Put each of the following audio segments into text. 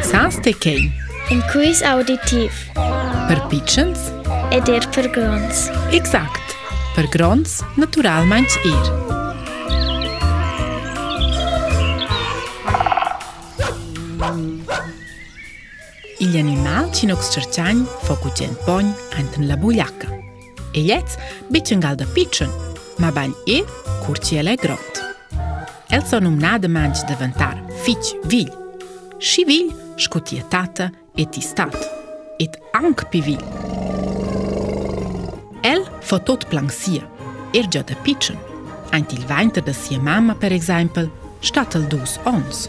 Sas të kej? Në kuiz auditiv. Për pichens E der për grons Eksakt. Për grons natural manch ir. Il animal që nuk sqërqanj, foku qenë ponj, antën labu laka. E jetës, biqën nga dhe piqën, ma banj i, kur që e le grotë. Elson um nada manch de vantar, fich, vil, shivil shkutjetata et istat, et anc pivil. El fotot planksia, er gjë të antil ajnë t'il vajnë të dësje mama, per example, 72 ons.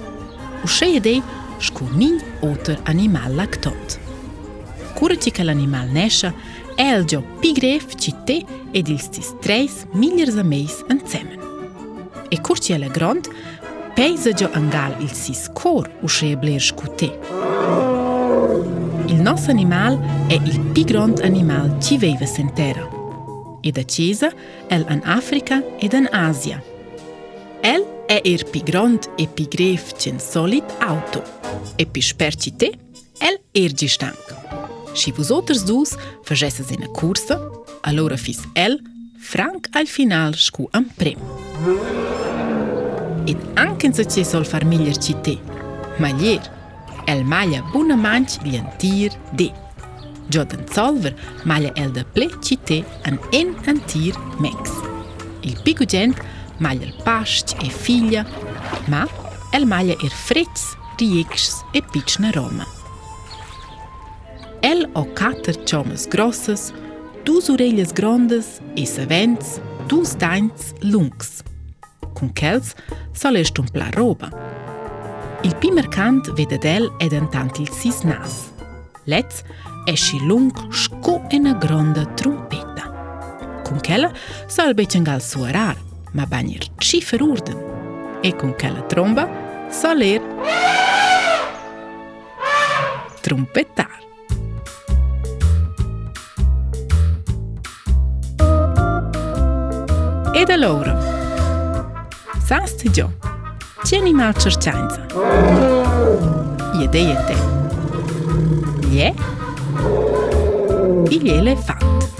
U shë e shku minj otër animal laktot. Kure që ka l'animal nesha, el gjë pigref që te edil stis trejs miljër zëmejs në cemen. E kur që e le grond, già angal il sis cor usce bler scu te. Il nostro animal è il più grande animale che vive in terra. E da Cesa è in Africa ed in Asia. El è il più grande e più greve che un solid auto. E più sperci te, el già stanco. Se voi altri due facesse una corsa, allora fis el franc al final scu un premio. Ed anche se ci sol far miglior ci te, maglier, el maglia buna manch lientir de. Den solver maglia el de ple cite an en antir mex. Il pico gent maglia il past e figlia, ma el maglia er fretz, rieks e pitchna Roma. El o cater chomas grosses, dus orelhas grandes e savents, dus daints lungs. Con quels sol est un pla roba. Il pi mercant vede del ed intant il sis nas. Letz esci lung sco e una gronda trompetta. Con quella sol becengal suorar, ma bagnir cifer urden. E con quella tromba sol er trompettar. Ed allora, Sas të gjo. Qeni ma qërqanca Jede jete. Je Bilje elefant